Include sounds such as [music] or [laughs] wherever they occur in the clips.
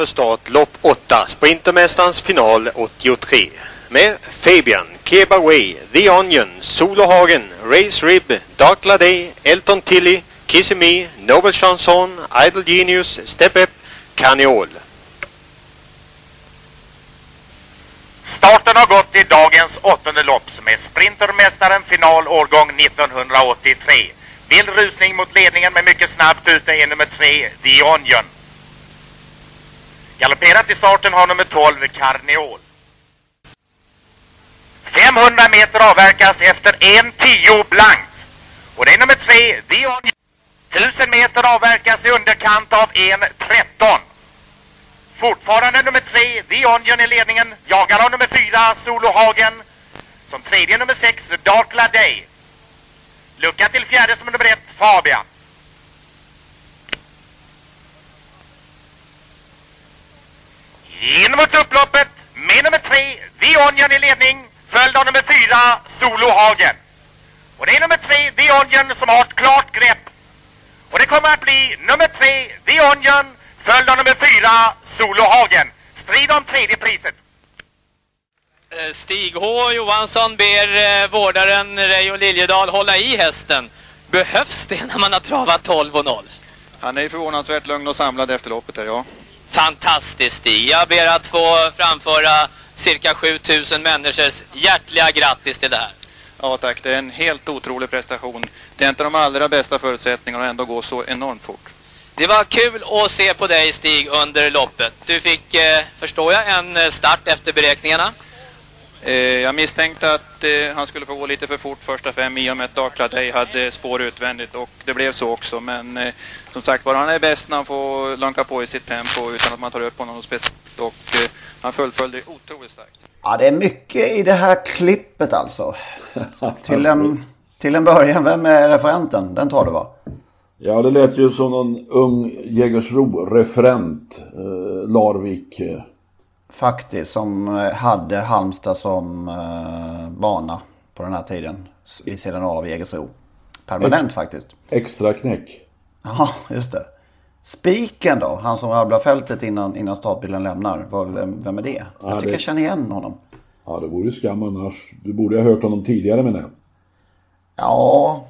för start lopp 8, Sprintermästarens final 83. Med Fabian, Kebaway, The Onion, Solohagen, Race Rib, Dark Lady, Elton Tilly, Kissy Me, Nobel Chanson, Idle Genius, Step Up, Carniol. Starten har gått i dagens åttonde lopp som är Sprintermästaren final årgång 1983. Vild rusning mot ledningen med mycket snabbt ute är nummer tre, The Onion. Galopperat i starten har nummer 12, Carniol. 500 meter avverkas efter 1.10 blankt. Och det är nummer 3, The Onion. 1000 meter avverkas i underkant av 1.13. Fortfarande nummer 3, The Onion i ledningen. Jagar av nummer 4, Solohagen. Som tredje nummer 6, Dark Day. Lucka till fjärde som nummer 1, Fabian. In mot upploppet med nummer tre, The Onion i ledning. Följd av nummer fyra, Solohagen. Och det är nummer tre, The Onion, som har ett klart grepp. Och det kommer att bli nummer tre, The Onion, följd av nummer fyra, Solohagen. Strid om tredje priset. Eh, Stig H Johansson ber eh, vårdaren Reijo Liljedahl hålla i hästen. Behövs det när man har travat 12 och 0? Han är förvånansvärt lugn och samlad efter loppet ja. Fantastiskt Stig. Jag ber att få framföra cirka 7000 människors hjärtliga grattis till det här. Ja tack, det är en helt otrolig prestation. Det är inte de allra bästa förutsättningarna att ändå gå så enormt fort. Det var kul att se på dig Stig under loppet. Du fick, eh, förstår jag, en eh, start efter beräkningarna. Eh, jag misstänkte att eh, han skulle få gå lite för fort första fem i och med att Darkla Day hade spår utvändigt och det blev så också. Men eh, som sagt var, han är bäst när han får lanka på i sitt tempo utan att man tar upp honom speciellt och eh, han fullföljde otroligt starkt. Ja, det är mycket i det här klippet alltså. [laughs] till, en, till en början, vem är referenten? Den tar du va? Ja, det lät ju som någon ung Jägersro-referent, eh, Larvik. Faktiskt, som eh, hade Halmstad som eh, bana på den här tiden. Vid sidan av Jägersro. Permanent faktiskt. Extra knäck. Ja, just det. Spiken då, han som rabblar fältet innan, innan startbilen lämnar. Vem, vem är det? Ja, jag tycker det- jag känner igen honom. Ja, det vore skam annars. Du borde ha hört honom tidigare med det. Ja,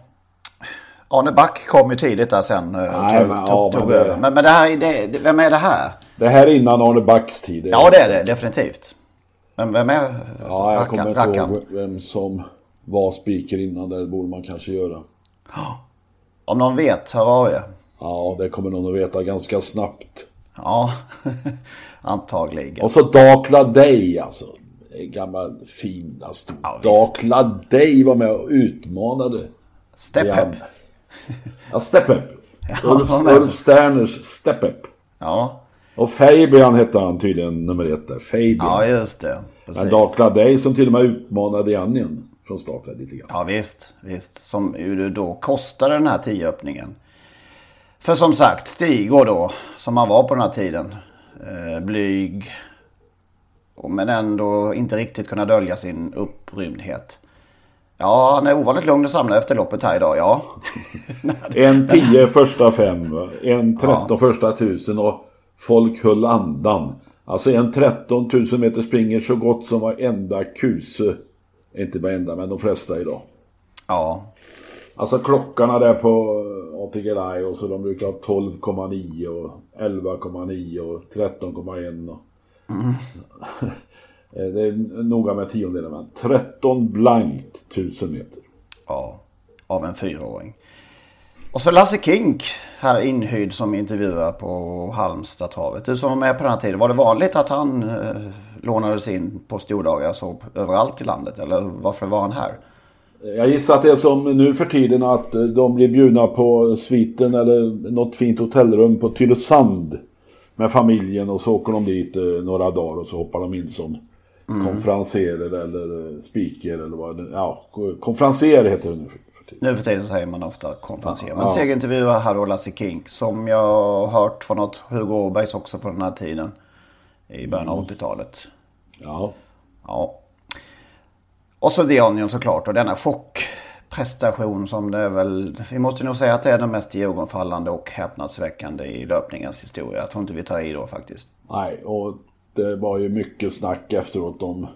Arne Back kom ju tidigt där sen. eh, Nej, men- ja, men det-. Men, men det här, är- det, vem är det här? Det här är innan Arne Backs tid. Ja, det är det definitivt. Men vem är Ja, jag kommer inte ihåg vem som var speaker innan. Det borde man kanske göra. Om någon vet, hör av er. Ja, det kommer någon att veta ganska snabbt. Ja, [laughs] antagligen. Och så Dakla Day alltså. Gammal fin stor. Dakla Day var med och utmanade. Step Ja. Up. Ja, Step Up. Ja, Ulf. Ulf Sterners Step Up. Ja, Och Fabian hette han tydligen nummer ett där. Fabian. ja just det. Precis. Men Dakla Day som till och med utmanade Janjen från starten lite grann. Ja visst, visst. Som ju då kostade den här tioöppningen. För som sagt, Stig och då, som han var på den här tiden. Eh, blyg. Men ändå inte riktigt kunna dölja sin upprymdhet. Ja, han är ovanligt lugn och samlad efter loppet här idag, ja. [laughs] En 10 första fem, en 13 första tusen och folk höll andan. Alltså en 13 000 meter springer så gott som varenda kuse. Inte varenda, men de flesta idag. Ja, Alltså klockarna där på ATG Live och så de brukar ha 12,9 och 11,9 och 13,1 och... Eh, [laughs] Det är noga med tiondelar men 13 blankt 1000 meter. ja. av en fyraåring. Och så Lasse Kink här inhyrd som intervjuar på Halmstadtravet. Du som var med på den här tiden, var det vanligt att han eh, lånades in på stordagar så överallt i landet? Eller varför var han här? Jag gissar att det är som nu för tiden att de blir bjudna på sviten eller något fint hotellrum på Tylösand med familjen och så åker de dit eh, några dagar och så hoppar de in som mm. konferenser eller eh, speaker eller vad Ja, konferenser heter det nu för tiden. Nu för tiden säger man ofta konferenser. Men ja. segerintervjuar här då Lasse Kink som jag har hört från något Hugo Åbergs också på den här tiden. I början av 80-talet. Mm. Ja. Ja. Och så The Onion såklart och denna chockprestation som det är väl. Vi måste nog säga att det är den mest iögonfallande och häpnadsväckande i löpningens historia. Jag tror inte vi tar i då faktiskt. Nej, och det var ju mycket snack efteråt om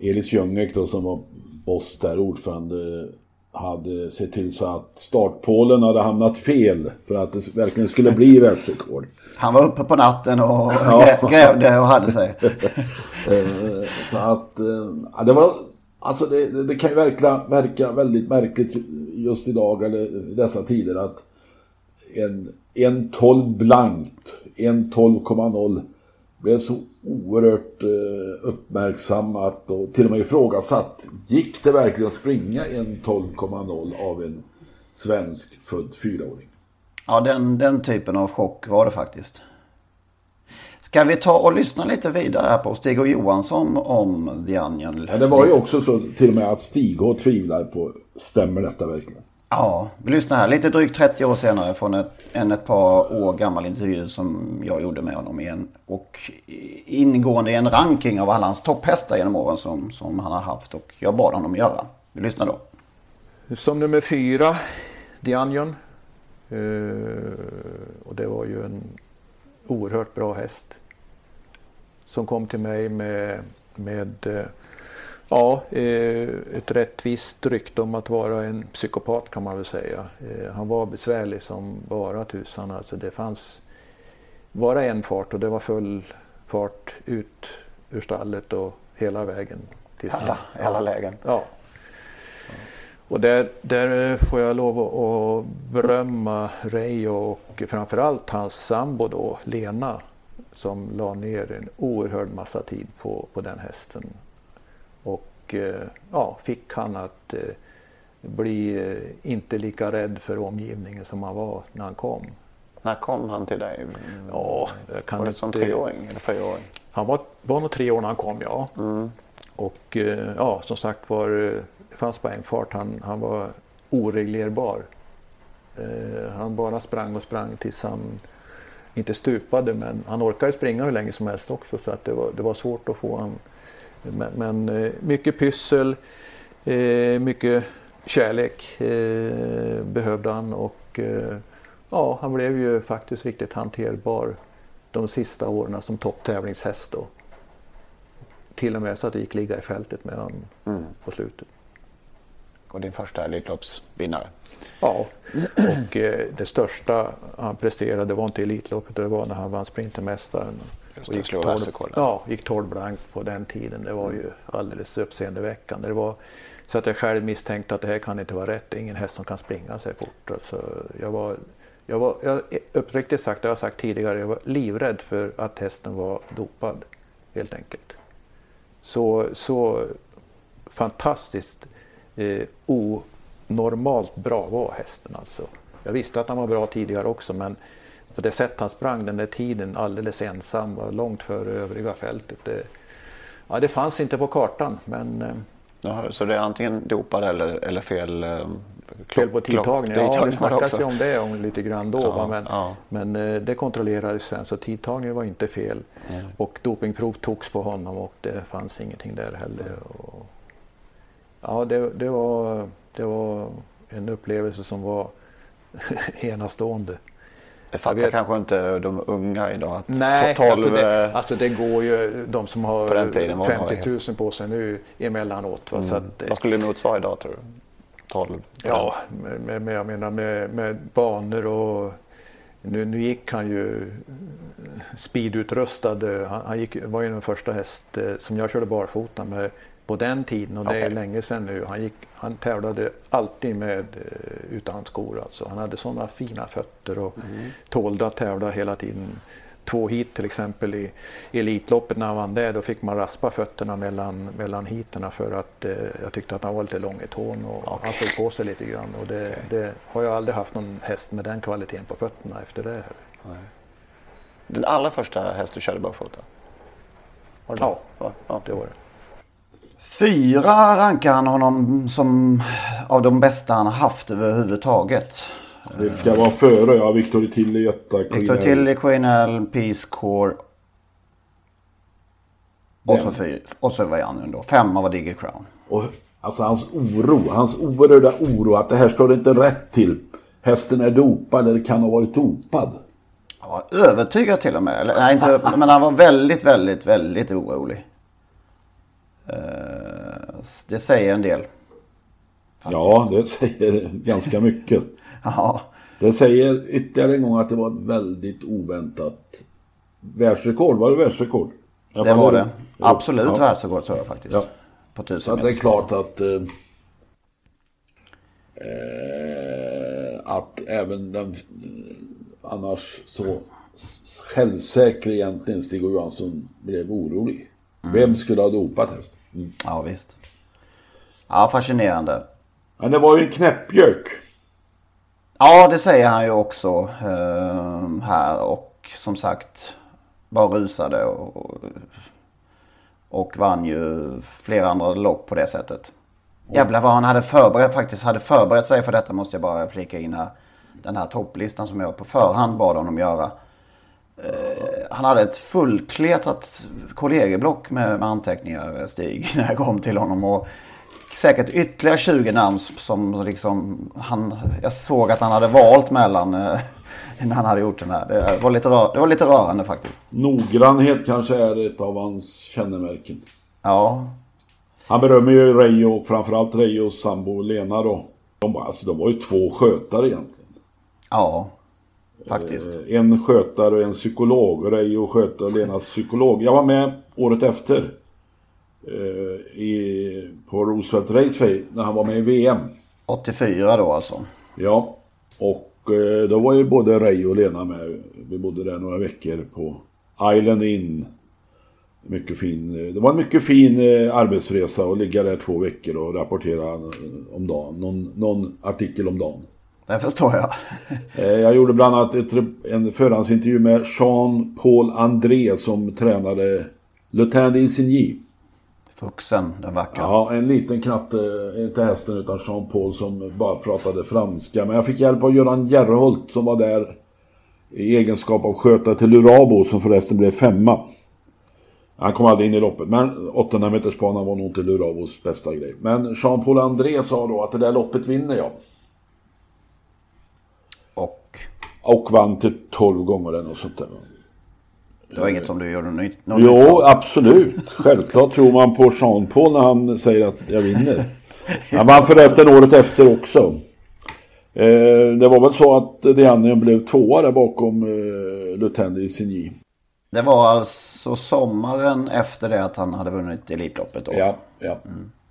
Elis Ljungek då som var boss där, ordförande hade sett till så att startpålen hade hamnat fel för att det verkligen skulle bli [laughs] världsrekord. Han var uppe på natten och [laughs] ja. [laughs] grävde och hade sig. Eh, så att eh, ja, det var Alltså det, det, kan ju verka, verka väldigt märkligt just idag eller dessa tider att en, en 12 blankt, en 12,0 blev så oerhört eh, uppmärksammat och till och med ifrågasatt. Gick det verkligen att springa en 12,0 av en svensk född fyraåring? Ja, den, den typen av chock var det faktiskt. Ska vi ta och lyssna lite vidare här på Stig och Johansson om The Onion? Ja, det var ju också så till och med att Stig och tvivlar på, stämmer detta verkligen? Ja, vi lyssnar här. Lite drygt 30 år senare från ett, en ett par år gammal intervju som jag gjorde med honom igen. Och ingående i en ranking av alla hans topphästar genom åren som, som han har haft. Och jag bad honom göra. Vi lyssnar då. Som nummer fyra, The Onion. Uh, och det var ju en oerhört bra häst. Som kom till mig med, med uh, ja, eh, ett rättvist rykte om att vara en psykopat kan man väl säga. Eh, han var besvärlig som bara tusan. Alltså det fanns bara en fart och det var full fart ut ur stallet och hela vägen. Till alla, alla lägen? Ja. Och där, där får jag lov att berömma Ray och framförallt hans sambo då, Lena, som la ner en oerhörd massa tid på, på den hästen. Och eh, ja, fick han att eh, bli eh, inte lika rädd för omgivningen som han var när han kom. När kom han till dig? Ja, jag kan var det som treåring eller fyraåring? Han var, var nog tre år när han kom, ja. Mm. Och ja, som sagt var det fanns bara en fart. Han, han var oreglerbar. Han bara sprang och sprang tills han inte stupade men han orkade springa hur länge som helst också så att det var, det var svårt att få han. Men, men eh, mycket pyssel, eh, mycket kärlek eh, behövde han och ja, han blev ju faktiskt riktigt hanterbar de sista åren som topptävlingshäst. Då. Till och med så att det gick ligga i fältet med honom mm. på slutet och din första Elitloppsvinnare. Ja, och eh, det största han presterade var inte Elitloppet, det var när han vann Sprintermästaren. Och gick 12, ja, gick 12 blank på den tiden. Det var ju alldeles uppseendeväckande. Det var så att jag själv misstänkte att det här kan inte vara rätt. Det är ingen häst som kan springa sig fort. Alltså, jag var, jag var, jag, uppriktigt sagt, det har jag sagt tidigare, jag var livrädd för att hästen var dopad. Helt enkelt. Så, så fantastiskt eh, onormalt bra var hästen alltså. Jag visste att han var bra tidigare också men på det sätt han sprang den där tiden alldeles ensam var långt före övriga fältet. Det, ja, det fanns inte på kartan men... Eh, Jaha, så det är antingen dopad eller, eller fel? Eh, fel på tidtagning? Ja, det snackas ju om det om lite grann då. Ja, men ja. men eh, det kontrollerades sen så tidtagningen var inte fel. Mm. Och dopingprov togs på honom och det fanns ingenting där heller. Och, Ja, det, det, var, det var en upplevelse som var [laughs] enastående. Det fattar vet, kanske inte de unga idag. Att nej, 12, alltså, det, alltså det går ju de som har tiden, 50 000 på sig nu emellanåt. Va? Mm. Så att, Vad skulle det motsvara idag tror du? 12? Ja, med, med, jag menar med, med banor och nu, nu gick han ju speedutrustad. Han, han gick, var ju den första häst eh, som jag körde barfota med på den tiden och det är länge sedan nu. Han, gick, han tävlade alltid med eh, utan skor alltså. Han hade sådana fina fötter och Mm. tålde att tävla hela tiden. Två hit till exempel i Elitloppet när han vann det, då fick man raspa fötterna mellan, mellan heaterna för att eh, jag tyckte att han var lite lång i tån och han såg på sig lite grann. Och det, det har jag aldrig haft någon häst med den kvaliteten på fötterna efter det. Heller. Den allra första häst du körde barfota? Ja, ja. det var det. Fyra rankar han honom som av de bästa han har haft överhuvudtaget. Det ska vara före, ja. Victor Tilly, Götta, Victor Tilly, Queen L, Peace Corps. Och så, fyra, och så var han då. Femma var Digger Crown. Och alltså hans oro, hans oerhörda oro att det här står inte rätt till. Hästen är dopad eller kan ha varit dopad. Han var övertygad till och med. Eller, nej, inte, [laughs] men han var väldigt, väldigt, väldigt orolig. Det säger en del. Ja, det säger ganska mycket. [laughs] Ja, Det säger ytterligare en gång att det var ett väldigt oväntat världsrekord. Var det världsrekord? Alla det var var det. Absolut Ja. världsrekord tror jag faktiskt. Ja. På tusen Så att det är klart att eh, att även den annars så s- självsäkre egentligen Stig Johansson blev orolig. Vem skulle ha dopat hästen? Mm. Ja, visst. Ja, fascinerande. Men det var ju en knäppjök. Ja, det säger han ju också eh, här. Och som sagt, bara rusade och, och vann ju flera andra lopp på det sättet. Jävlar vad han hade förberett, faktiskt hade förberett sig för detta måste jag bara flika in här. Den här topplistan som jag på förhand bad honom göra. Eh, han hade ett fullkletat kollegieblock med, med anteckningar, Stig, [laughs] när jag kom till honom. Och säkert ytterligare 20 namn som liksom han, jag såg att han hade valt mellan eh, [laughs] när han hade gjort den här. Det var lite, rör, det var lite rörande faktiskt. Noggrannhet kanske är ett av hans kännemärken. Ja, Han berömmer ju Reijo och framförallt Reijos sambo Lena då. De, alltså, de var ju två skötare egentligen. ja, faktiskt. Eh, En skötare och en psykolog. Reijo skötare och Lenas psykolog. Jag var med året efter. eh, I, på Roosevelt Raceway när han var med i VM. 84 då alltså. Ja. Och eh, då var ju både Reijo och Lena med. Vi bodde där några veckor på Island Inn. Mycket fin. eh, Det var en mycket fin eh, arbetsresa att ligga där två veckor och rapportera om dagen. Någon, någon artikel om dagen. Det förstår jag. [laughs] Jag gjorde bland annat ett, en förhandsintervju med Jean-Paul André som tränade Lieutenant d'Insigny. Fuxen, den vackra. Ja, en liten knatte, inte hästen utan Jean-Paul som bara pratade franska. Men jag fick hjälp av Göran Järholt som var där i egenskap av skötare till Lurabo som förresten blev femma. Han kom aldrig in i loppet, men 800 meters banan var nog inte Lurabos bästa grej. Men Jean-Paul André sa då att det där loppet vinner jag. Och Och vann till 12 gånger eller något sånt där. Det var inget som du gjorde nytt? Jo, nytt absolut. Självklart tror man på Jean-Paul när han säger att jag vinner. [laughs] Han vann förresten året efter också. Eh, det var väl så att Dianion blev tvåa där bakom eh, Lieutenant Isigny. Det var alltså sommaren efter det att han hade vunnit Elitloppet då? Ja, ja.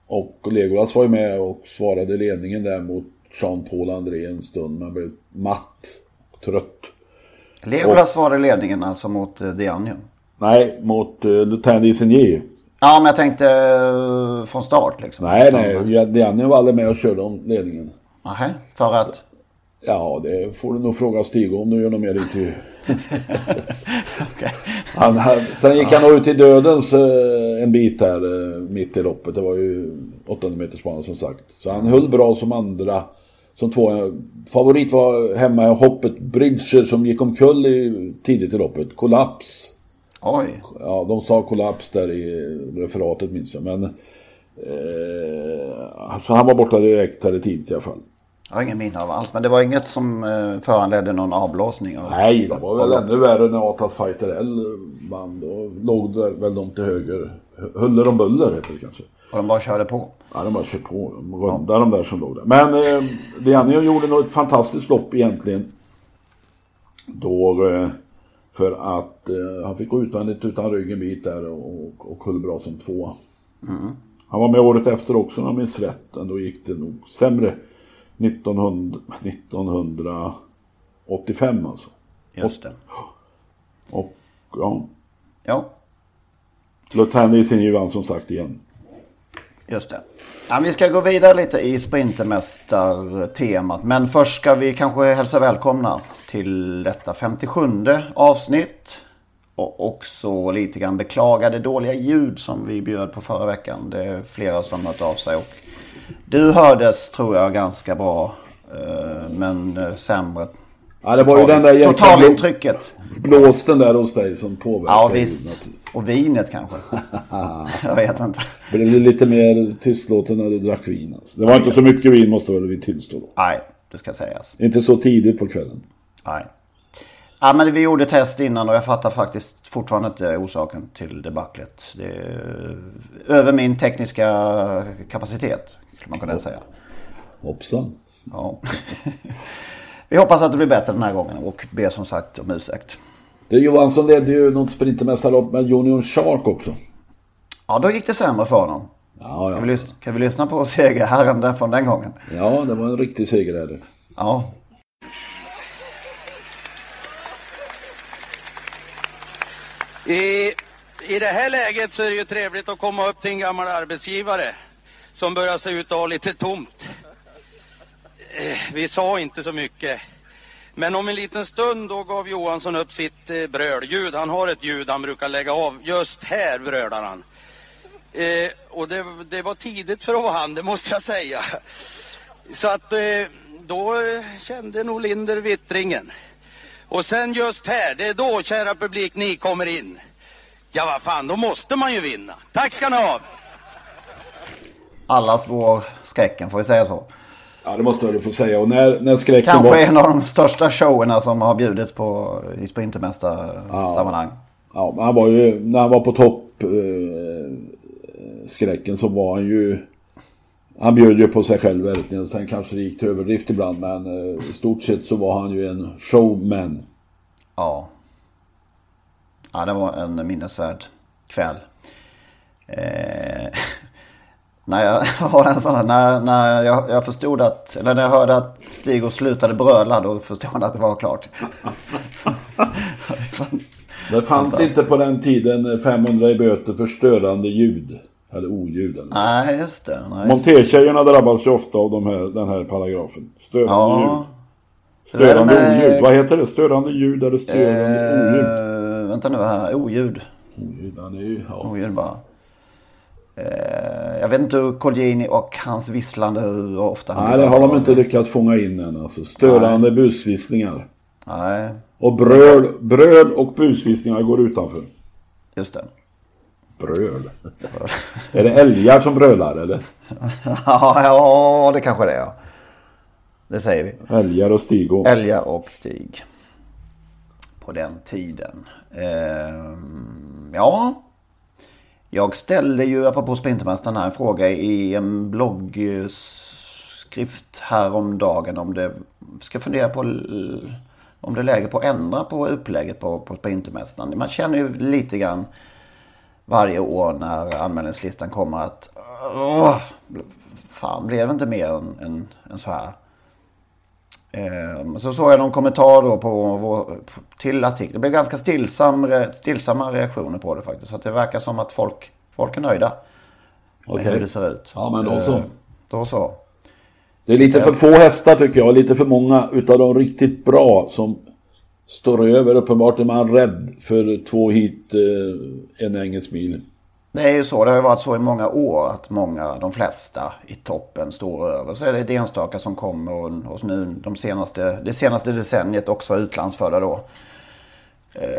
Och Legolas var ju med och svarade i ledningen där mot Jean-Paul André en stund. Man blev matt trött. Legolas var det ledningen alltså mot uh, Dianion? Nej, mot uh, Lieutenant Isigny. Ja, men jag tänkte eh, från start liksom. Nej, nej. Dianion var aldrig med och körde om ledningen. Nähä, för att? Ja, det får du nog fråga Stig om du gör något mer intervju. [laughs] han, han, sen gick han nog ut i dödens eh, en bit här eh, mitt i loppet. Det var ju 800 meters bana som sagt. Så han höll bra som andra. Som två. Favorit var hemma i hoppet Bridger som gick omkull i, tidigt i loppet. Kollaps. Oj. Ja, de sa kollaps där i referatet minns jag. Men eh, alltså han var borta direkt här tidigt i alla fall. Jag har ingen minne av alls. Men det var inget som eh, föranledde någon avblåsning? Av, Nej, det var väl ännu värre när Atlas Fighter L vann. Då låg det väl de till höger. Huller om buller heter det kanske. Och de bara körde på? Ja, de bara kör på. De rundade de där som låg där. Men eh, Dianio gjorde nog ett fantastiskt lopp egentligen. Då, eh, för att eh, han fick gå utvändigt utan ryggen bit där och, och höll bra som tvåa. Han var med året efter också om jag minns rätt. Men då gick det nog sämre 1900, 1985 alltså. Just det. Och ja, Ja, Lutani sin Johan som sagt igen. Just det. Ja, vi ska gå vidare lite i Sprintermästartemat. Men först ska vi kanske hälsa välkomna till detta 57 avsnitt. Och också lite grann beklaga det dåliga ljud som vi bjöd på förra veckan. Det är flera som hört av sig. Och du hördes tror jag ganska bra. eh, Men eh, sämre. Ja, det var ju den där jäkla blåsten där hos dig som påverkade. Ja ljudet, visst. naturligtvis. Och vinet kanske. [laughs] jag vet inte. Blev det lite mer tystlåten när du drack vin? Alltså. Det var inte så mycket vin måste väl vi tillstå. Då. Nej, det ska sägas. Inte så tidigt på kvällen. Nej. Ja, men vi gjorde test innan och jag fattar faktiskt fortfarande inte orsaken till debaclet. Det är över min tekniska kapacitet, skulle man kunna säga. Hoppsan. Ja. [laughs] vi hoppas att det blir bättre den här gången och ber som sagt om ursäkt. Det Johansson ledde ju något sprintermästarlopp med Union Shark också. Ja, då gick det sämre för honom. Ja, Kan vi, ja. kan vi lyssna på [laughs] segerherren där från den gången? ja det var en riktig segerherre. Ja. I, I det här läget så är det ju trevligt att komma upp till en gammal arbetsgivare som börjar se ut att ha lite tomt. Eh, Vi sa inte så mycket. Men om en liten stund då gav Johansson upp sitt eh, brölljud. Han har ett ljud han brukar lägga av. Just här brölar han. Eh, och det, det var tidigt för att vara han, det måste jag säga. Så att eh, då kände nog Linder vittringen. Och sen just här, det är då, kära publik, ni kommer in. Ja, vad fan, då måste man ju vinna. Tack ska ni ha! Alla slår skräcken, får vi säga så. Ja, det måste du få säga. Och när, när skräcken Kanske var... en av de största showerna som har bjudits på i Sprintermästarsammanhang. Ja, men han var ju, när han var på topp, eh, skräcken, så var han ju... Han bjöd ju på sig själv verkligen. Sen kanske det gick till överdrift ibland. Men eh, i stort sett så var han ju en showman. Ja. Ja, det var en minnesvärd kväll. Eh, när jag [laughs] har en sån, när, när jag, jag förstod att, eller när jag hörde att Stig och slutade bröla då förstod jag att det var klart. [laughs] Det fanns inte på den tiden 500 i böter för störande ljud. Eller oljud. Eller. Nej, just det. Nej. Montertjejerna drabbas ju ofta av de här, den här paragrafen. Störande Ja. ljud. Störande med- oljud. Vad heter det? Störande ljud eller störande oljud? Eh, vänta nu här, oljud. Oljud, ja, det är ju... Ja. Oljud bara. Eh, jag vet inte hur Colgjini och hans visslande hur ofta han Nej, det har de inte lyckats fånga in än. Alltså, störande busvisslingar. Nej, Och bröl, bröl och busvisslingar går utanför. just det. Bröl. [laughs] är det älgar som brölar eller? [laughs] ja, ja, det kanske det är. ja. Det säger vi. Älgar och stigå. Älgar och Stig. På den tiden. Ehm, ja. Jag ställde ju, apropå Sprintermästaren här, en fråga i en bloggskrift häromdagen om det ska fundera på om det är läge på att ändra på upplägget på, på Sprintermästaren. Man känner ju lite grann varje år när anmälningslistan kommer att åh, fan blev det inte mer än, än, än så här. Eh, Så såg jag någon kommentar då på vår, till artikeln. Det blev ganska stillsam, stillsamma reaktioner på det faktiskt. Så det verkar som att folk, folk är nöjda. Med Okej. hur det ser ut. Ja, men då så. Eh, Då så. Det är lite för få hästar tycker jag. Lite för många utav de riktigt bra som står över. Uppenbart är man rädd för två hit, eh, en engelsk mil. Det är ju så. Det har ju varit så i många år att många, de flesta i toppen står över. Så är det ett enstaka som kommer och, och nu de senaste, det senaste decenniet också utlandsfödda då. Eh,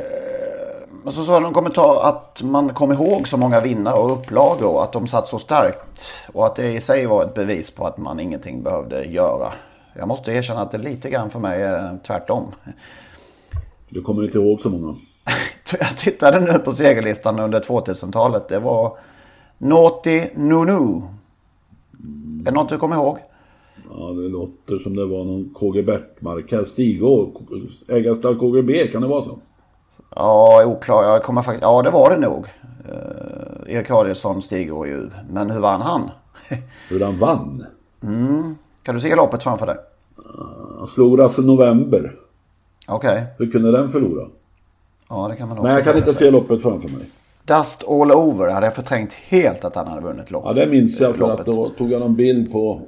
Men så sa de någon kommentar att man kom ihåg så många vinnare och upplagor och att de satt så starkt. Och att det i sig var ett bevis på att man ingenting behövde göra. Jag måste erkänna att det lite grann för mig är tvärtom. Du kommer inte ihåg så många. [laughs] Jag tittade nu på segerlistan under 2000-talet. Det var Naughty Nunu. Är det något du kommer ihåg? Ja, det låter som det var någon KG Bertmark här. Stigå, ägarstall KGB, kan det vara så? Ja, oklar. Jag kommer faktiskt... Ja, det var det nog. Eh, Erik Adielsson stiger ju. Men hur vann han? [laughs] Hur han vann? Mm. Kan du se loppet framför dig? Han slog alltså november. Okej. Hur kunde den förlora? Ja, det kan man också Men jag kan inte se loppet framför mig. Dust all over hade jag förträngt helt att han hade vunnit loppet. Ja, det minns jag för att då tog jag en bild på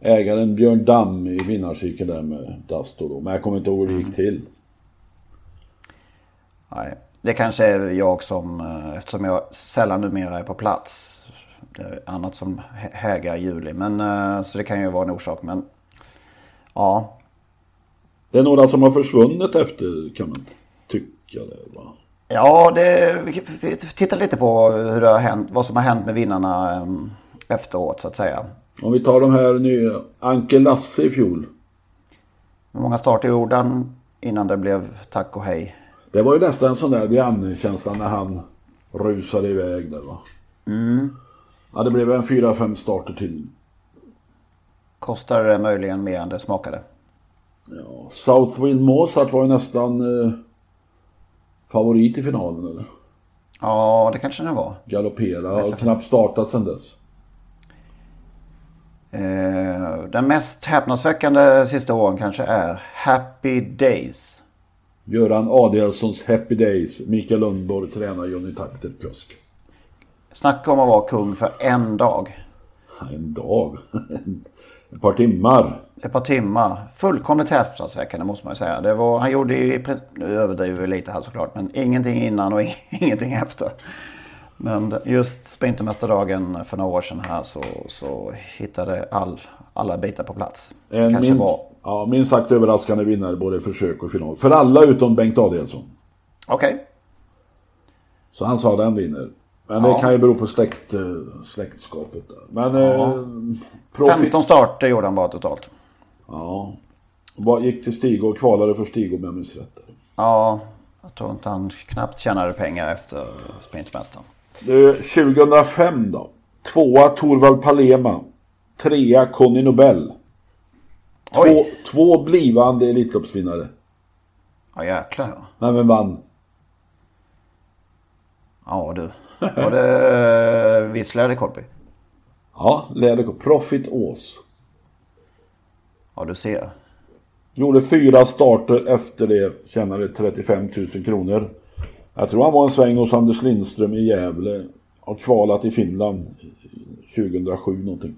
ägaren Björn Damm i vinnarcirkeln där med Dasto då. Men jag kommer inte ihåg hur det gick till. Nej, det kanske är jag som, eh, eftersom jag sällan numera är på plats. Det är annat som hä- hägar i juli. Men, eh, så det kan ju vara en orsak. Men ja, Det är några som har försvunnit efter kan tycka. Det, va? ja det, vi vi tittar lite på hur det har hänt, vad som har hänt med vinnarna eh, efteråt så att säga. Om vi tar de här nya. Anke Lasse i fjol. Hur många starter gjorde han innan det blev tack och hej? Det var ju nästan en sån där Diane-känsla när han rusade iväg där va. Mm. Ja, det blev en fyra, fem starter till. Kostade det möjligen mer än det smakade? Ja, Southwind Mozart var ju nästan eh, favorit i finalen eller? Ja, det kanske det var. Galoppera och knappt startat sedan dess. Eh, den mest häpnadsväckande sista åren kanske är Happy Days. Göran Adielssons Happy Days. Mikael Lundborg tränar Johnny Takter kusk. Snacka om att vara kung för en dag. En dag? [laughs] Ett par timmar. Ett par timmar. Fullkomligt häpnadsväckande måste man ju säga. Det var, han gjorde ju, nu överdriver vi lite här såklart, men ingenting innan och ing- [laughs] ingenting efter. Men just Sprintermästardagen för några år sedan här så, så hittade all, alla bitar på plats. En Kanske minst, var. ja, minst sagt överraskande vinnare både i försök och final. För alla utom Bengt Adielsson. Okej. Så han sa den vinner. Men Ja. det kan ju bero på släkt, släktskapet. Men Ja. eh, profi- 15 starter gjorde han bara totalt. Ja. Vad gick till Stig och kvalade för Stig om jag minns rätt. Ja, jag tror inte han knappt tjänade pengar efter Sprintmästaren. Du, 2005 då. Tvåa Torvald Palema. Trea Conny Nobel. Två, Oj. två blivande Elitloppsvinnare. Ja jäklar ja. Men vem vann? Ja du. Var det eh, Wissler eller? Ja, Läderko. Profit Ås. Ja du ser. Gjorde fyra starter efter det. Tjänade 35 000 kronor. Jag tror han var en sväng hos Anders Lindström i Gävle. Har kvalat i Finland 2007 någonting.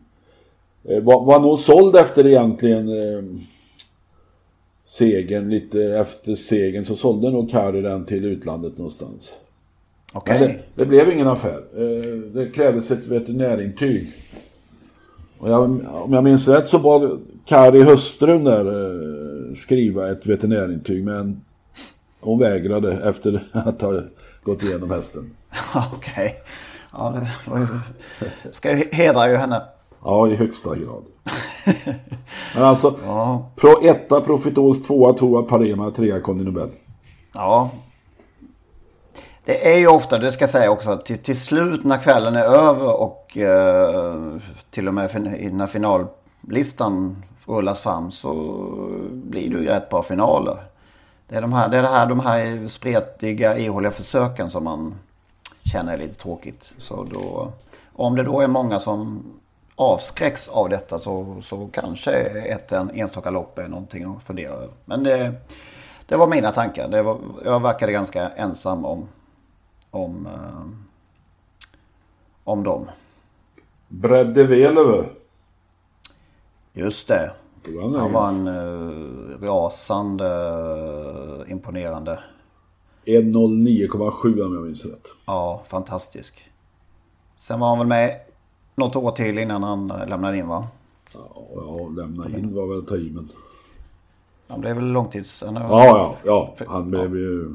Eh, Var, var nog såld efter egentligen eh, segern. Lite efter segern så sålde nog Kari den till utlandet någonstans. Okej. Men det, det blev ingen affär. Eh, Det krävdes ett veterinärintyg. Och jag, om jag minns rätt så bad Kari hustrun där eh, skriva ett veterinärintyg men hon vägrade efter [laughs] att ha gått igenom hästen. [laughs] Okej. Ja det var ju... Ska ju hedra ju henne. Ja, i högsta grad. [laughs] Men alltså, Ja. pro, etta Profitos, tvåa Toa Parema, trea Conny Nobel. Ja. Det är ju ofta, det ska jag säga också, att till, till slut när kvällen är över och eh, till och med fin- när finallistan rullas fram så blir det ju rätt bra finaler. Det är de här, det är det här, de här spretiga, ihåliga försöken som man känner är lite tråkigt. Så då, om det då är många som avskräcks av detta så, så kanske ett en, enstaka lopp är någonting att fundera över. Men det, det var mina tankar. Det var, jag verkade ganska ensam om, om, eh, om dem. Bredde Velöver. Just det. Han var en uh, rasande eh, imponerande. 1.09,7 om jag minns rätt. Ja, fantastisk. Sen var han väl med något år till innan han lämnade in va? Ja, lämna in var väl att ta i men... Han blev väl långtids... Ja, ja, ja. Han blev ju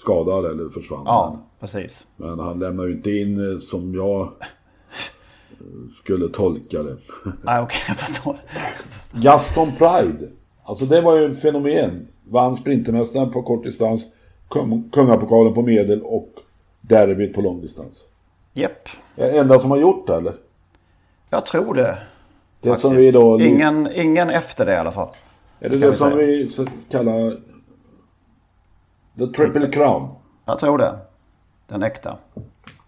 skadad eller försvann. Ja, precis. Men han lämnar ju inte in eh, som jag eh, skulle tolka det. Nej, okej, jag förstår. Gaston Pride. Alltså det var ju en fenomen. Vann Sprintermästaren på kortdistans, kung- Kungapokalen på medel och derbyt på långdistans. Japp, Det enda som har gjort det eller? jag tror det. Det faktiskt. som vi då... Ingen, ingen efter det i alla fall. är det det vi som säga. vi kallar... The Triple Crown. Jag tror det. Den äkta.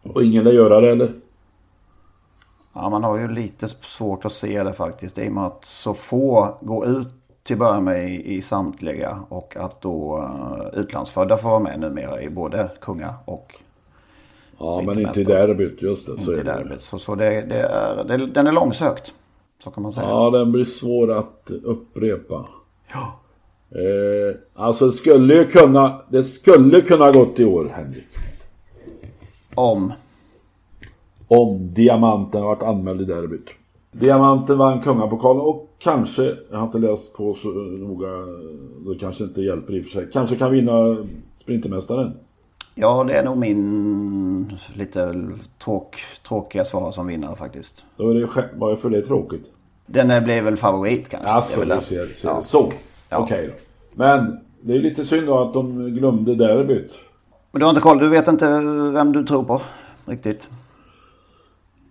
Och ingen lär göra det eller? Ja, man har ju lite svårt att se det faktiskt. I och med att så få går ut till att börja med i, i samtliga. Och att då uh, utlandsfödda får vara med numera i både kunga och Ja, men inte i derbyt. Just det. Inte i derbyt. Så, så det, det är, det, den är långsökt. Så kan man säga. Ja, den blir svår att upprepa. Ja. Eh, alltså det skulle ju kunna, det skulle kunna gått i år, Henrik. Om? Om Diamanten varit anmäld i derbyt. Diamanten vann kungapokalen och kanske, jag har inte läst på så noga, det kanske inte hjälper i och för sig, kanske kan vinna Sprintermästaren. Ja, det är nog min lite tråk, tråkiga svar som vinnare faktiskt. Då är det, varför är det tråkigt? Den blir väl favorit kanske. Alltså, Det är väl du ser, ser, Ja. så. Okej då. Men det är lite synd då att de glömde derbyt. Men du har inte koll, du vet inte vem du tror på riktigt?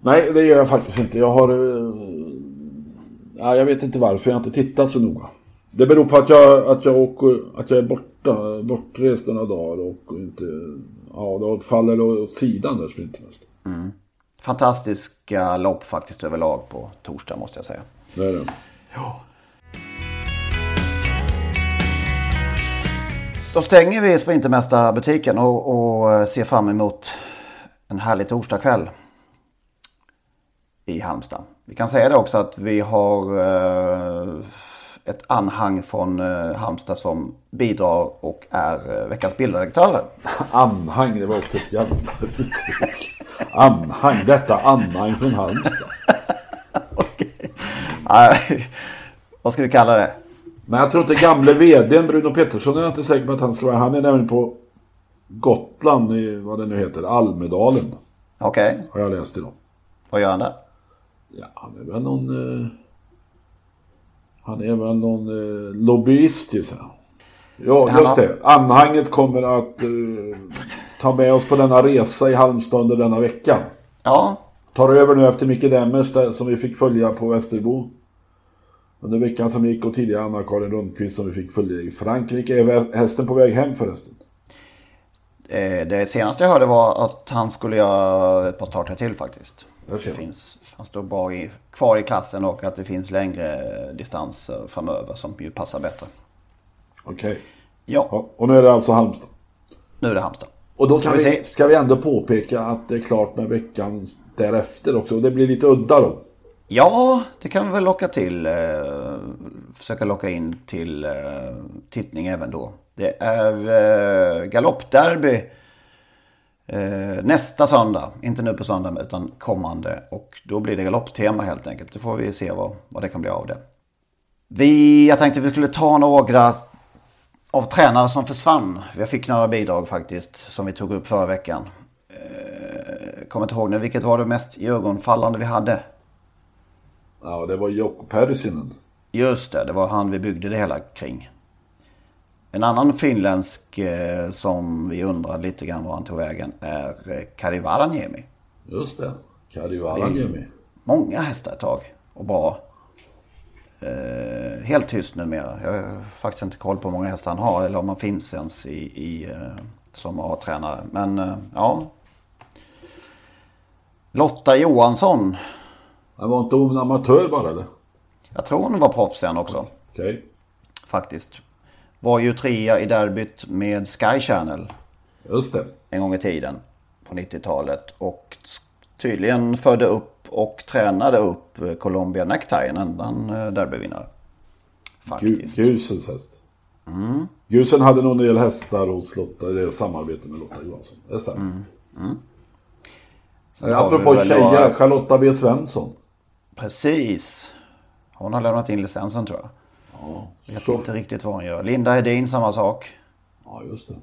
Nej, det gör jag faktiskt inte. Jag har... eh, Ja, jag vet inte varför. Jag har inte tittat så noga. Det beror på att jag, att jag, åker, att jag är borta, bortrest några dagar och inte... Ja, då faller det åt sidan där Sprintermästaren. Mm. Fantastiska lopp faktiskt överlag på torsdag måste jag säga. Det är det. Då stänger vi Sprintermästarbutiken och, och ser fram emot en härlig torsdagkväll i Halmstad. Vi kan säga det också att vi har eh, ett anhang från eh, Halmstad som bidrar och är eh, veckans bildredaktörer. [laughs] Anhang, det var också ett jävla uttryck. Anhang, detta anhang från Halmstad. [laughs] Nej, Vad ska vi kalla det? Men jag tror inte gamle vdn Bruno Pettersson är jag inte säker på att han ska vara. Han är nämligen på Gotland i vad det nu heter, Almedalen. Okej, Har jag läst idag. vad gör han där? Ja, han är väl någon... Eh, han är väl någon eh, lobbyist gissar jag. Ja, Han just har- det. Anhanget kommer att eh, ta med oss på denna resa i Halmstad under denna vecka. Ja, Tar över nu efter Micke Demmers där, som vi fick följa på Västerbo. Under veckan som gick och tidigare Anna-Karin Rundqvist som vi fick följa i Frankrike. Är hästen på väg hem förresten? eh, det senaste jag hörde var att han skulle göra ett par starter till faktiskt. Det finns, han står bra i, kvar i klassen och att det finns längre distanser framöver som ju passar bättre. Okej. Ja, Ja, och nu är det alltså Halmstad. nu är det Halmstad. Och då kan Ska vi vi, ska vi ändå påpeka att det är klart med veckan därefter också. Och det blir lite udda då. Ja, det kan vi väl locka till. Eh, försöka locka in till eh, tittning även då. Det är eh, galoppderby eh, nästa söndag. Inte nu på söndag utan kommande. Och då blir det galopptema helt enkelt. Då får vi se vad, vad det kan bli av det. Vi, jag tänkte vi skulle ta några av tränare som försvann. Vi fick några bidrag faktiskt som vi tog upp förra veckan. Eh, kommer inte ihåg nu, vilket var det mest ögonfallande vi hade? Ja, det var Jokko Pärssinen. Just det, det var han vi byggde det hela kring. En annan finländsk eh, som vi undrade lite grann var han tog vägen är eh, Kari Varaniemi. Just det. Kari Varaniemi. Många hästar ett tag och bra. Eh, helt tyst numera. Jag har faktiskt inte koll på hur många hästar han har eller om han finns ens i, i eh, som A-tränare. Men ja. Lotta Johansson. Han var inte hon amatör bara eller? Jag tror hon var proffs sen också. Okej. Faktiskt. Var ju trea i derbyt med Sky Channel. Just det. en gång i tiden på 90-talet. Och tydligen födde upp och tränade upp Colombia Necktie, en annan eh, derbyvinnare. Faktiskt. Gusens häst. Mm. Gusen hade nog en del hästar hos Lotta i samarbete med Lotta Johansson. Det stämmer. Mm. Vi Apropå tjejer, Charlotta B Svensson. Precis. Hon har lämnat in licensen tror jag. Ja, Vet så, inte riktigt vad hon gör. Linda Hedin, samma sak. ja just det.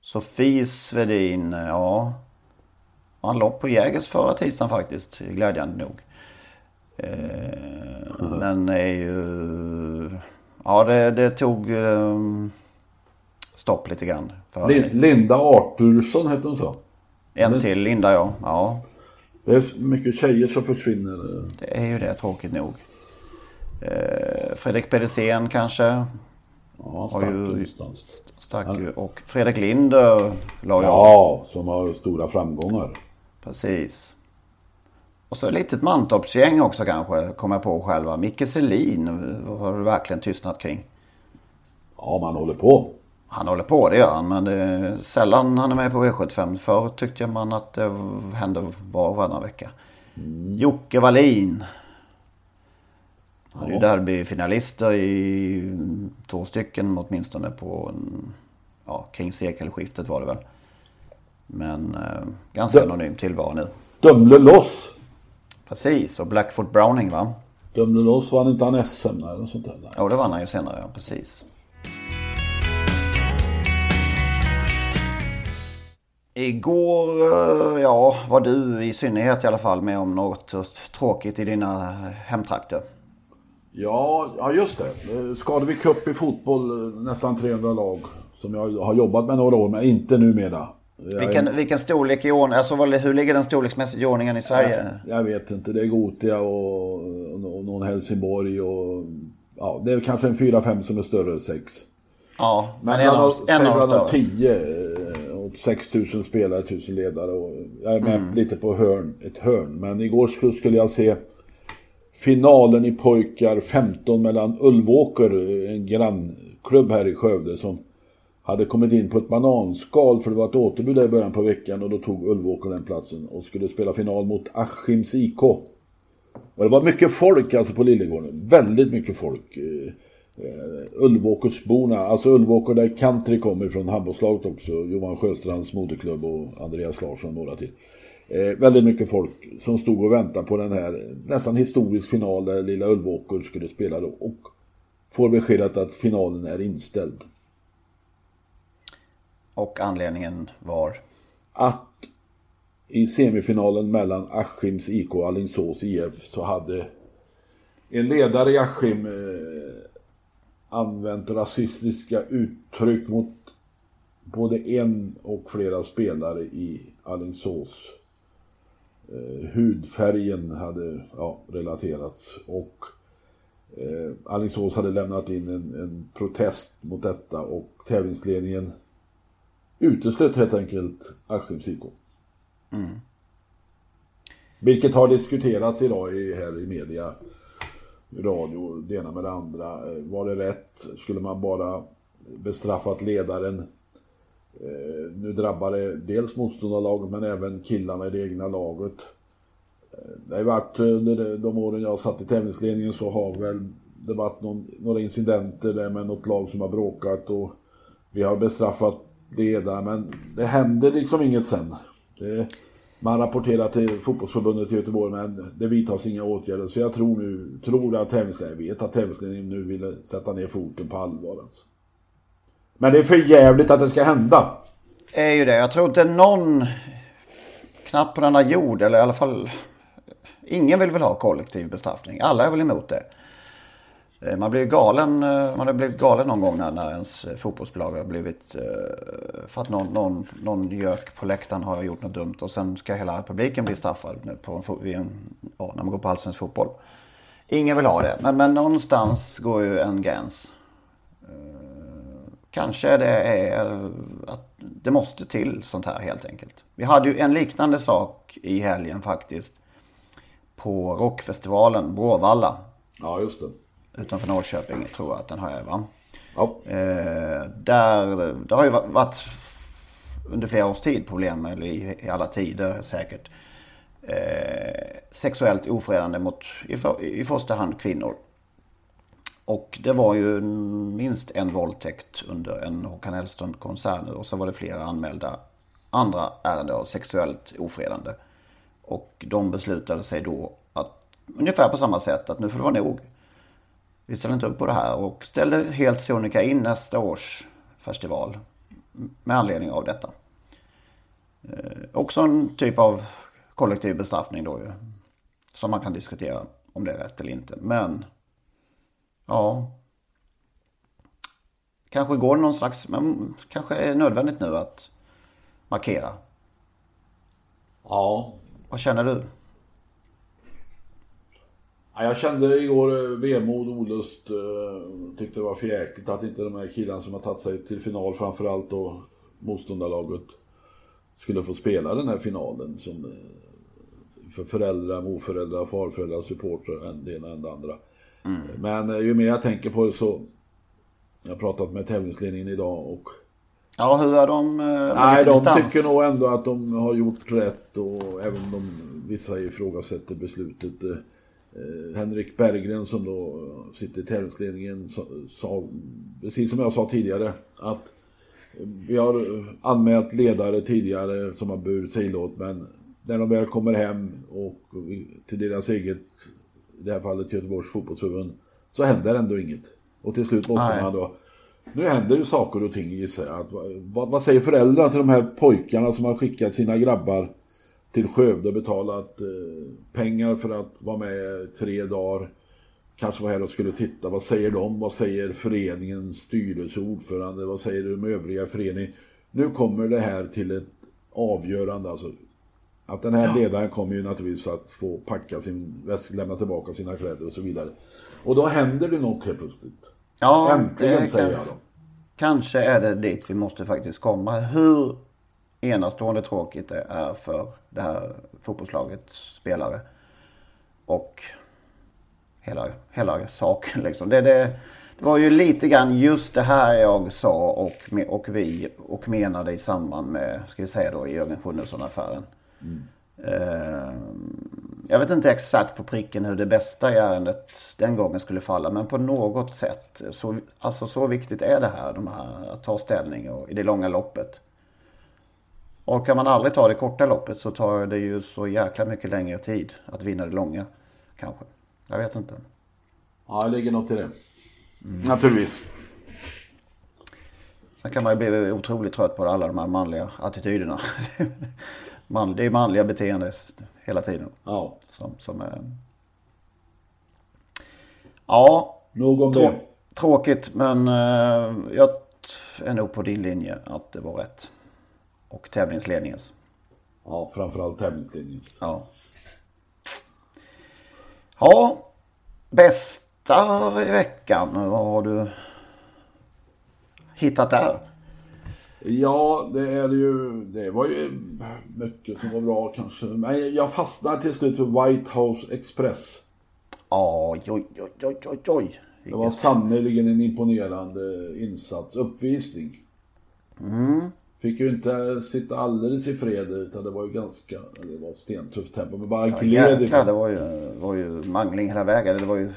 Sofie Svedin, ja. Han lopp på Jägers förra tisdagen faktiskt, glädjande nog. Eh, Men är ju... Ja, det, det tog eh, stopp lite grann. Linda Artursson hette hon så. en till Linda, ja. Ja, Det är mycket tjejer som försvinner. det är ju det, tråkigt nog. Eh, Fredrik Pedersen kanske. Ja, han stack ju någonstans. Stack ju. Och Fredrik Lind la jag. Ja, som har stora framgångar. Precis. Och så ett litet Mantorpsgäng också kanske, kommer jag på själva. Micke Selin har du verkligen tystnat kring. Ja, man håller på. Han håller på, det gör han. Men det är sällan han är med på V75. Förr tyckte man att det hände var och varannan vecka. Jocke Wallin. Han är ju derbyfinalister i två stycken åtminstone på en, ja, kring sekelskiftet var det väl. Men eh, ganska anonym tillvaro nu. Dömle loss. Precis, och Blackfoot Browning va? Dömle loss vann inte han SM eller sånt där? Ja, det vann han ju senare, ja precis. Igår, eh, ja, var du i synnerhet i alla fall med om något tråkigt i dina hemtrakter. Ja, ja just det. Skadevik Cup i fotboll, nästan 300 lag. Som jag har jobbat med några år, men inte numera. Vilken, vilken storlek i ordningen, alltså hur ligger den storleksmässigt i ordningen i Sverige? Jag, jag vet inte, det är Gotia och, och någon Helsingborg och ja, det är kanske en 4-5 som är större, 6. Ja, men, men en av, en av de 10 och 6000 spelare, 1000 ledare och jag är med mm. lite på hörn, ett hörn. Men igår skulle jag se finalen i pojkar 15 mellan Ulvåker, en grannklubb här i Skövde som hade kommit in på ett bananskal för det var ett återbud där i början på veckan och då tog Ulvåker den platsen och skulle spela final mot Askims IK. Och det var mycket folk alltså på Lillegården, väldigt mycket folk. Uh, Ulvåkersborna, alltså Ulvåker där country kommer ifrån handbollslaget också, Johan Sjöstrands moderklubb och Andreas Larsson och några till. Eh, väldigt mycket folk som stod och väntade på den här nästan historisk final där lilla Ulvåker skulle spela då och får beskedet att finalen är inställd. Och anledningen var? Att i semifinalen mellan Askims IK och Alingsås IF så hade en ledare i Askim eh, använt rasistiska uttryck mot både en och flera spelare i Alingsås. Eh, hudfärgen hade ja, relaterats och eh, Alingsås hade lämnat in en, en protest mot detta och tävlingsledningen uteslöt helt enkelt Askims IK. Mm. Vilket har diskuterats idag i, här i media, radio, det ena med det andra. Eh, var det rätt? Skulle man bara bestraffat ledaren? Eh, nu drabbar det dels motståndarlaget men även killarna i det egna laget. Eh, det har varit under de åren jag satt i tävlingsledningen så har väl det varit någon, några incidenter där med något lag som har bråkat och vi har bestraffat ledaren men det händer liksom inget sen. Det, man rapporterar till fotbollsförbundet i Göteborg men det vidtas inga åtgärder. Så jag tror nu, tror att tävlingsledningen vet att tävlingsledningen nu vill sätta ner foten på allvar. Alltså. Men det är för jävligt att det ska hända. Det är ju det. Jag tror inte någon, knappt på denna jord eller i alla fall ingen vill väl ha kollektiv bestraffning. Alla är väl emot det. Eh, man blir galen, eh, man har blivit galen någon gång när, när ens eh, fotbollsbolag har blivit för att någon, någon, någon gök på läktaren har gjort något dumt och sen ska hela publiken bli straffad på en, ja, när man går på allsvensk fotboll. Ingen vill ha det, men, men någonstans går ju en gräns. Kanske det är att det måste till sånt här helt enkelt. Vi hade ju en liknande sak i helgen faktiskt. På rockfestivalen Bråvalla. Ja, just det utanför Norrköping tror jag att den här är va? Ja. Eh, där, det har ju varit under flera års tid problem, eller i, i alla tider säkert. Eh, sexuellt ofredande mot i, för, i första hand kvinnor. Och det var ju minst en våldtäkt under en Håkan Hellström-konsert nu. Och så var det flera anmälda andra ärenden av sexuellt ofredande. Och de beslutade sig då att ungefär på samma sätt att nu får det vara nog. Vi ställer inte upp på det här och ställer helt sonika in nästa års festival med anledning av detta. Eh, också en typ av kollektiv bestraffning då ju. Som man kan diskutera om det är rätt eller inte. Men ja. Kanske går det någon slags, men kanske är nödvändigt nu att markera. Ja. Vad känner du? Ja, jag kände igår eh, vemod och olust. eh, Tyckte det var för jäkligt att inte de här killarna som har tagit sig till final, framförallt då motståndarlaget, skulle få spela den här finalen. Som, eh, för föräldrar, morföräldrar, farföräldrar, supportrar, en det ena än det andra. Men eh, ju mer jag tänker på det så... Jag har pratat med tävlingsledningen idag och Ja, hur är de? eh, Nej, de distans? tycker nog ändå att de har gjort rätt och även om de, vissa ifrågasätter beslutet. Eh, Henrik Berggren som då sitter i tävlingsledningen sa, precis som jag sa tidigare, att eh, vi har anmält ledare tidigare som har burit sig åt men när de väl kommer hem och till deras eget, i det här fallet Göteborgs fotbollsförbund, så händer ändå inget. Och till slut måste Nej. man då nu händer det saker och ting gissar jag. Att, vad, vad säger föräldrarna till de här pojkarna som har skickat sina grabbar till Skövde och betalat eh, pengar för att vara med tre dagar? Kanske var här och skulle titta. Vad säger de? Vad säger föreningens styrelseordförande? Vad säger de övriga föreningen? Nu kommer det här till ett avgörande. Alltså, att den här ledaren kommer ju naturligtvis att få packa sin väska, lämna tillbaka sina kläder och så vidare. Och då händer det något helt plötsligt. Ja, Äntligen säger jag då. Kanske är det dit vi måste faktiskt komma. Hur enastående tråkigt det är för det här fotbollslagets spelare. Och hela, hela saken liksom. Det, det, det var ju lite grann just det här jag sa och, och vi och menade i samband med, ska vi säga då, Jörgen Sjunnesson-affären. Eh, jag vet inte exakt på pricken hur det bästa i ärendet den gången skulle falla. Men på något sätt. Så, alltså så viktigt är det här. De här att ta ställning och, i det långa loppet. Och kan man aldrig ta det korta loppet så tar det ju så jäkla mycket längre tid att vinna det långa. Kanske. Jag vet inte. Ja, det ligger något i det. Naturligtvis. Sen kan man ju bli otroligt trött på alla de här manliga attityderna. [laughs] Man, det är manliga beteenden hela tiden. Ja. Som, som är... Ja. Nog om det. Tråkigt men eh, jag är nog på din linje att det var rätt. Och tävlingsledningens. Ja, framförallt tävlingsledningens. Ja. Ja. Bästa i veckan. Vad har du hittat där? Ja, det är ju. Det var ju mycket som var bra kanske. Men jag fastnade till slut för White House Express. Oj, oj, oj, oj, oj. Det var sannerligen en imponerande insats. Uppvisning. Mm. Fick ju inte sitta alldeles i fred utan det var ju ganska, det var stentufft tempo. Men bara Ja, gled jäklar, ifrån. det var ju, var ju mangling hela vägen. Det var ju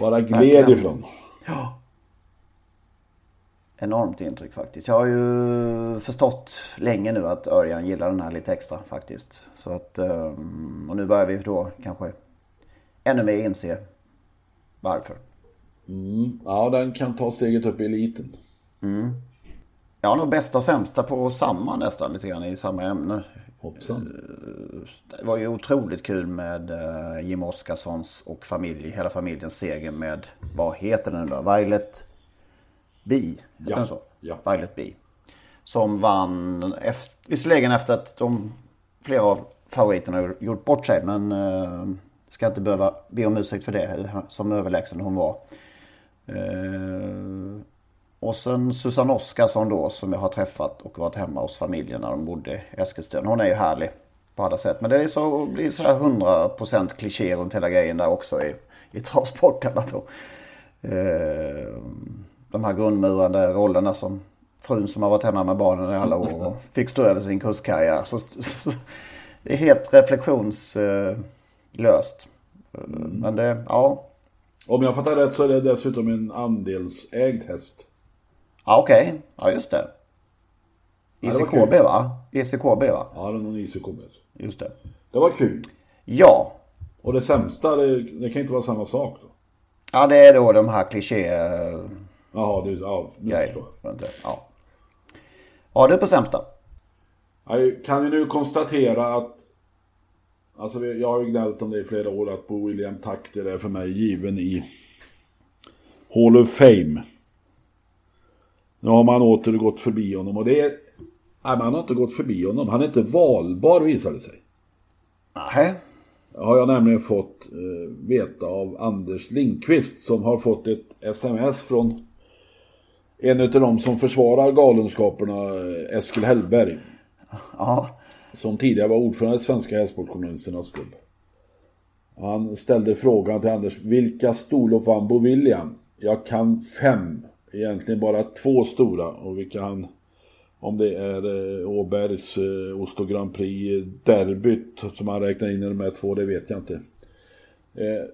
Bara gled ifrån. Ja. Enormt intryck faktiskt. Jag har ju förstått länge nu att Örjan gillar den här lite extra faktiskt. Så att, ehm, och nu börjar vi då kanske ännu mer inse varför. Mm. Ja, den kan ta steget upp i eliten. Mm. Jag har nog bästa och sämsta på samma nästan lite grann i samma ämne. Hoppsan. Det var ju otroligt kul med eh, Jim Oskarssons och familj, hela familjens seger med, vad heter den då? Violet Bee? Heter Ja. den så? Ja. Violet Bee. Som vann, efter, visserligen efter att de, flera av favoriterna har gjort bort sig. Men eh, ska inte behöva be om ursäkt för det, som överlägsen hon var. Eh, och sen Susanne Oskarsson då som jag har träffat och varit hemma hos familjen när de bodde i Eskilstuna. Hon är ju härlig på alla sätt. Men det är så, blir så här 100% kliché runt hela grejen där också i, i travsportarna då. Eh, de här grundmurande rollerna som frun som har varit hemma med barnen i alla år och fick stå över sin kurskarriär. Så, så, det är helt reflektionslöst. Eh, men det, ja. Om jag fattar rätt så är det dessutom en andelsägd häst. Ja okej, ja just det. Ja, det ICKB va? ICKB va? Ja, det är någon ICKB. Just det. Det var kul. Ja. Och det sämsta, det, det kan inte vara samma sak då. Ja det är då de här kliché... Jaha, du, ja, nu förstår jag. Ja. Ja du på sämsta. Jag kan ju nu konstatera att Alltså vi- jag har ju gnällt om det i flera år att Bo William Takter är för mig given i Hall of Fame. Nu har man åter gått förbi honom och det är... Nej, man har inte gått förbi honom. Han är inte valbar visar det sig. Nej. har jag nämligen fått eh, veta av Anders Lindqvist som har fått ett sms från en av dem som försvarar galenskaperna, eh, Eskil Hellberg. Ja. Som tidigare var ordförande i Svenska Hästsportjournalisternas klubb. Han ställde frågan till Anders, vilka storlopp vann Bo William? Jag kan fem, egentligen bara två stora och vilka han om det är eh, Åbergs eh, Osto Grand Prix eh, derbyt som han räknar in i de här två, det vet jag inte. Eh,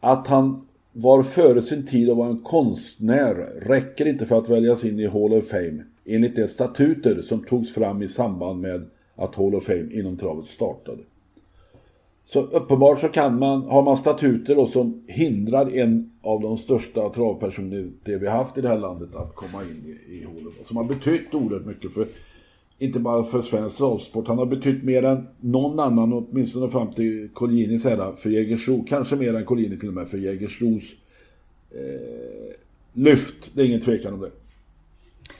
att han var före sin tid och var en konstnär räcker inte för att väljas in i Hall of Fame enligt de statuter som togs fram i samband med att Hall of Fame inom travet startade. Så uppenbart så kan man, har man statuter då som hindrar en av de största travpersonligheter vi haft i det här landet att komma in i, i Fame. Som har betytt oerhört mycket för, inte bara för svensk travsport, han har betytt mer än någon annan, åtminstone fram till Collinis era, för Jägersro, kanske mer än Collini till och med, för Jägersros eh, lyft, det är ingen tvekan om det.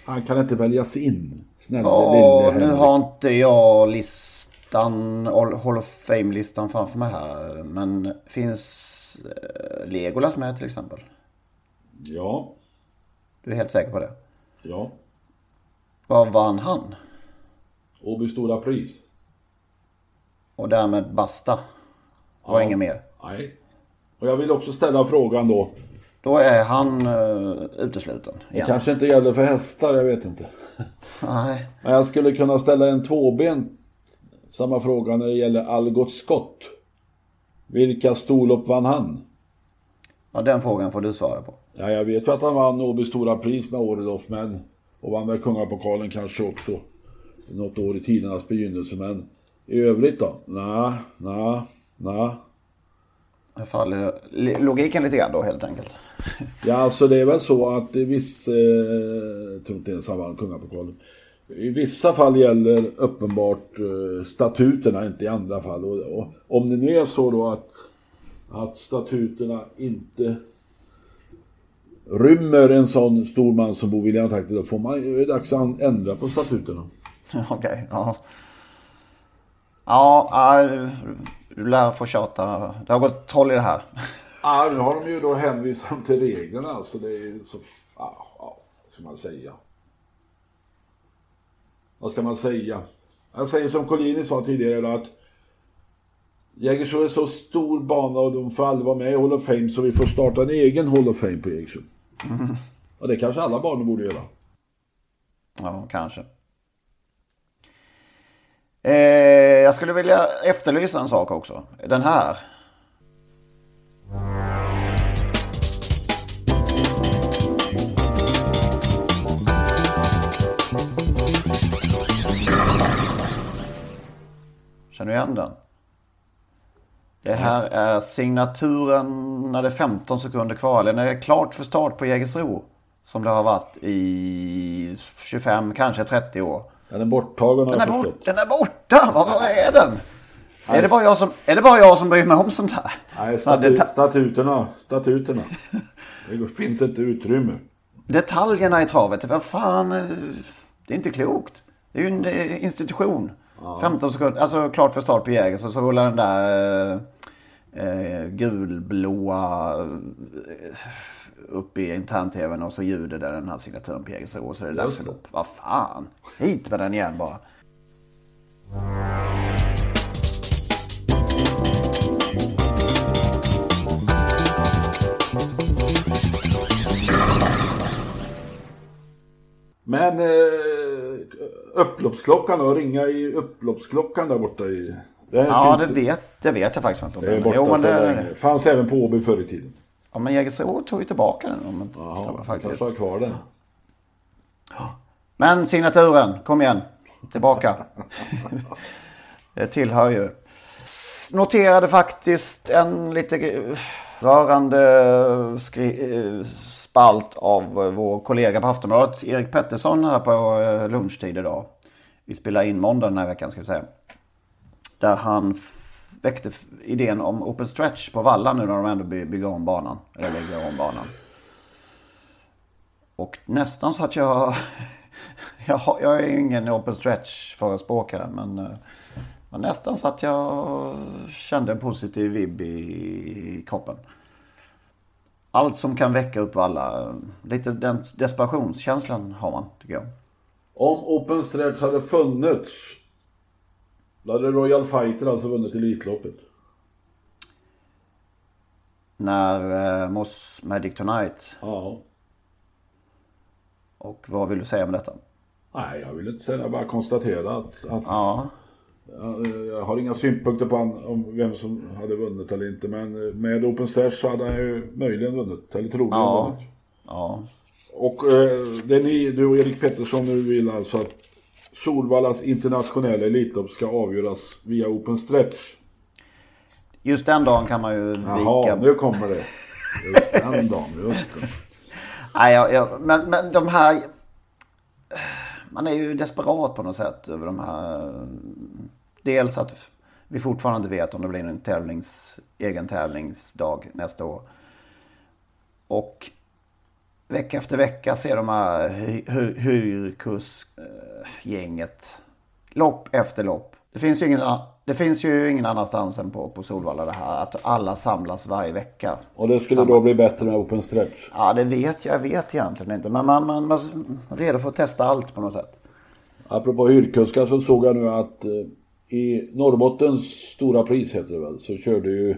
Han kan inte väljas in, snälla Ja, lille nu Henrik. har inte jag listan, Hall of Fame-listan framför mig här. Men finns eh, Legolas med till exempel? Ja, Du är helt säker på det? ja. Vad vann han? Åby Stora Pris. Och därmed basta? Och Ja. inget mer? Nej. Och jag vill också ställa frågan då. Då är han uh, utesluten Det igen. kanske inte gäller för hästar, jag vet inte. Nej. Men jag skulle kunna ställa en tvåben samma fråga när det gäller Algot Scott. Vilka storlopp vann han? Ja, den frågan får du svara på. Ja, jag vet ju att han vann Åby Stora Pris med Orelof, men och vann väl Kungapokalen kanske också något år i tidernas begynnelse, men i övrigt då? Nej, nej, nej. Här faller logiken lite grann då helt enkelt. Ja, alltså det är väl så att i vissa... Eh, jag tror inte ens han vann Kungapokalen. I vissa fall gäller uppenbart eh, statuterna, inte i andra fall. Och, och om det nu är så då att, att statuterna inte rymmer en sån stor man som Bo William Takter, då får man ju dags att ändra på statuterna. [laughs] Okej, ja. Ja, ja, du lär få tjata. Det har gått troll i det här. [laughs] Ja, nu har de ju då hänvisat till reglerna, alltså det är så... Ja, ja, ska man säga? Vad ska man säga? Jag säger som Collini sa tidigare att Jägersro är så stor bana och de får aldrig vara med i Hall of Fame så vi får starta en egen Hall of Fame på Jägersro. Och det kanske alla barn borde göra. Ja, kanske. Eh, jag skulle vilja efterlysa en sak också. Den här. Känner du igen den? Det här är signaturen när det är 15 sekunder kvar. Eller när det är klart för start på Jägersro. Som det har varit i 25, kanske 30 år. Den är borttagen Den är, bort, den är borta! Vad vad är den? Är det, bara jag som, är det bara jag som bryr mig om sånt här? Nej, statu- statuterna. Statuterna. [laughs] Det finns inte utrymme. detaljerna i travet, vad fan. eh, Det är inte klokt. Det är ju en eh, institution. 15 sekunder, alltså klart för start på Jäger så, så rullar den där eh, eh, gulblåa eh, upp i intern-tvn och så ljuder det den här signaturen på Jägersro så är det dags för lopp. Vad fan. Hit med den igen bara. Men eh, upploppsklockan då? Ringa i upploppsklockan där borta i... Det Ja, finns- det vet, det vet jag faktiskt inte om. Det är borta Jo, men det, länge. Fanns även på Åby förr i tiden. ja, men Jägersro tog ju tillbaka den. Om inte, Jaha, kanske har kvar den. Men signaturen, kom igen. Tillbaka. [laughs] det tillhör ju. Noterade faktiskt en lite rörande skri- eh, spalt av vår kollega på Aftonbladet, Erik Pettersson här på eh, lunchtid idag. Vi spelar in måndag den här veckan ska vi säga. Där han väckte idén om open stretch på Valla nu när de ändå by- bygger om banan. Eller lägger om banan. Och nästan så att jag... [laughs] Jag, har- jag är ju ingen open stretch förespråkare men eh, Men var nästan så att jag kände en positiv vibb i kroppen. Allt som kan väcka upp alla. Lite den desperationskänslan har man tycker jag. Om Open Stretch hade funnits. Då hade Royal Fighter alltså vunnit Elitloppet. När eh, Moss Magic Tonight. Ja. Och vad vill du säga med detta? Nej, jag vill inte säga. Jag bara konstatera att, att Ja. Jag, jag har inga synpunkter på han, om vem som hade vunnit eller inte. Men med Open Stretch så hade han ju möjligen vunnit. Eller troligen Ja. vunnit. Ja. Och eh, det ni, du och Erik Pettersson nu vill alltså att Solvallas internationella elitlopp ska avgöras via Open Stretch. Just den dagen kan man ju Jaha, vika. nu kommer det. Just den dagen, just det. [laughs] Nej, jag, jag, men, men de här... Man är ju desperat på något sätt över de här... Dels att vi fortfarande inte vet om det blir en tävlings, egen tävlingsdag nästa år. Och vecka efter vecka ser de här hyrkusk-gänget lopp efter lopp. Det finns ju ingen, det finns ju ingen annanstans än på, på Solvalla det här att alla samlas varje vecka. Och det skulle då bli bättre med Open Stretch. Ja, det vet jag. Jag vet egentligen inte. Men man, man, man är redo för att testa allt på något sätt. Apropå hyrkuskar så såg jag nu att eh, i Norrbottens stora pris heter det väl, så körde ju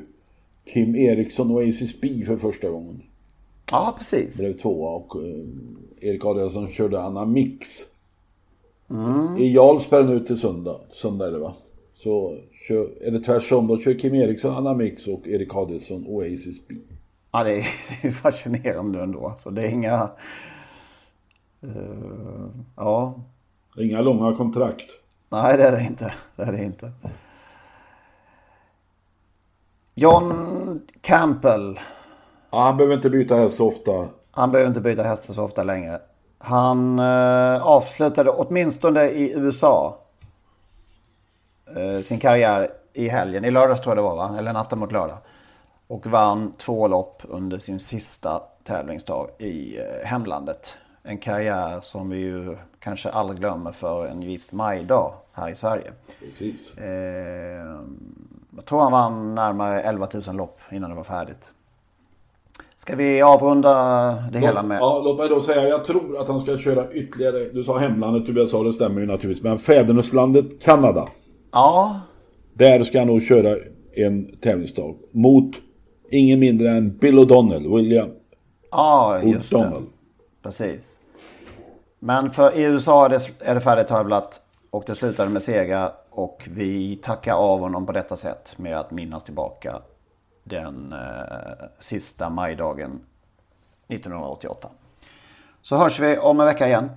Kim Eriksson och Aces B för första gången. Ja, precis. Blev tvåa och eh, Erik Adielsson körde Anna Mix. Mm. I Jarlsberg nu till söndag, söndag är det va? Så kör, är det tvärsom, då kör Kim Eriksson Anna Mix och Erik Adielsson Oasis B. Ja, det är, [laughs] det är fascinerande ändå. Så det är inga... eh, ja, Inga långa kontrakt. nej det är det inte. Det är det inte. John Campbell. Ja, han behöver inte byta häst så ofta. Han behöver inte byta hästar så ofta längre. Han eh, avslutade åtminstone i USA eh, sin karriär i helgen. I lördags tror jag det var va? Eller natten mot lördag. Och vann två lopp under sin sista tävlingsdag i eh, hemlandet. En karriär som vi ju kanske aldrig glömmer för en viss majdag här i Sverige. Precis. Eh, jag tror han vann närmare 11 000 lopp innan det var färdigt. Ska vi avrunda det hela med... Ja, låt mig då säga, jag tror att han ska köra ytterligare, du sa hemlandet USA, det stämmer ju naturligtvis, men fäderneslandet Kanada. Ja, Där ska han nog köra en tävlingsdag mot ingen mindre än Bill O'Donnell, William ja just det. O'Donnell. Precis. Men för i USA är det, är det färdigtävlat och det slutade med seger. Och vi tackar av honom på detta sätt med att minnas tillbaka den eh, sista majdagen 1988. Så hörs vi om en vecka igen.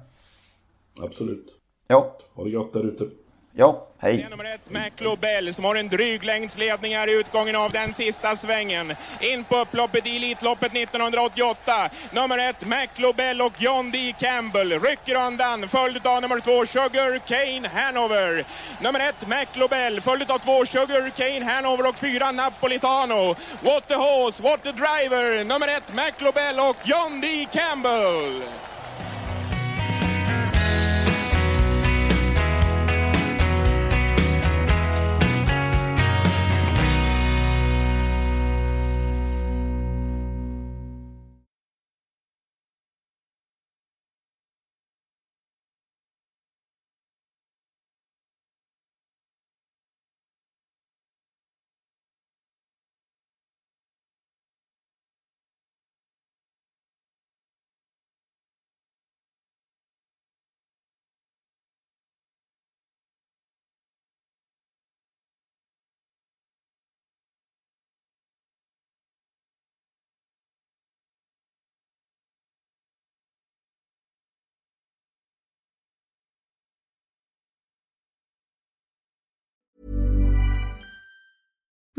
Absolut. Ja, Ha det gott där ute ja, hej. Nummer ett McLobell som har en dryg längdsledning här i utgången av den sista svängen. In på upploppet i Elitloppet 1988. Nummer ett McLobell och John D. Campbell rycker undan följd av nummer två Sugar Cane Hanover. Nummer ett McLobell följd av två Sugar Cane Hanover och fyra Napolitano. What the horse, what the driver. Nummer ett McLobell och John D. Campbell.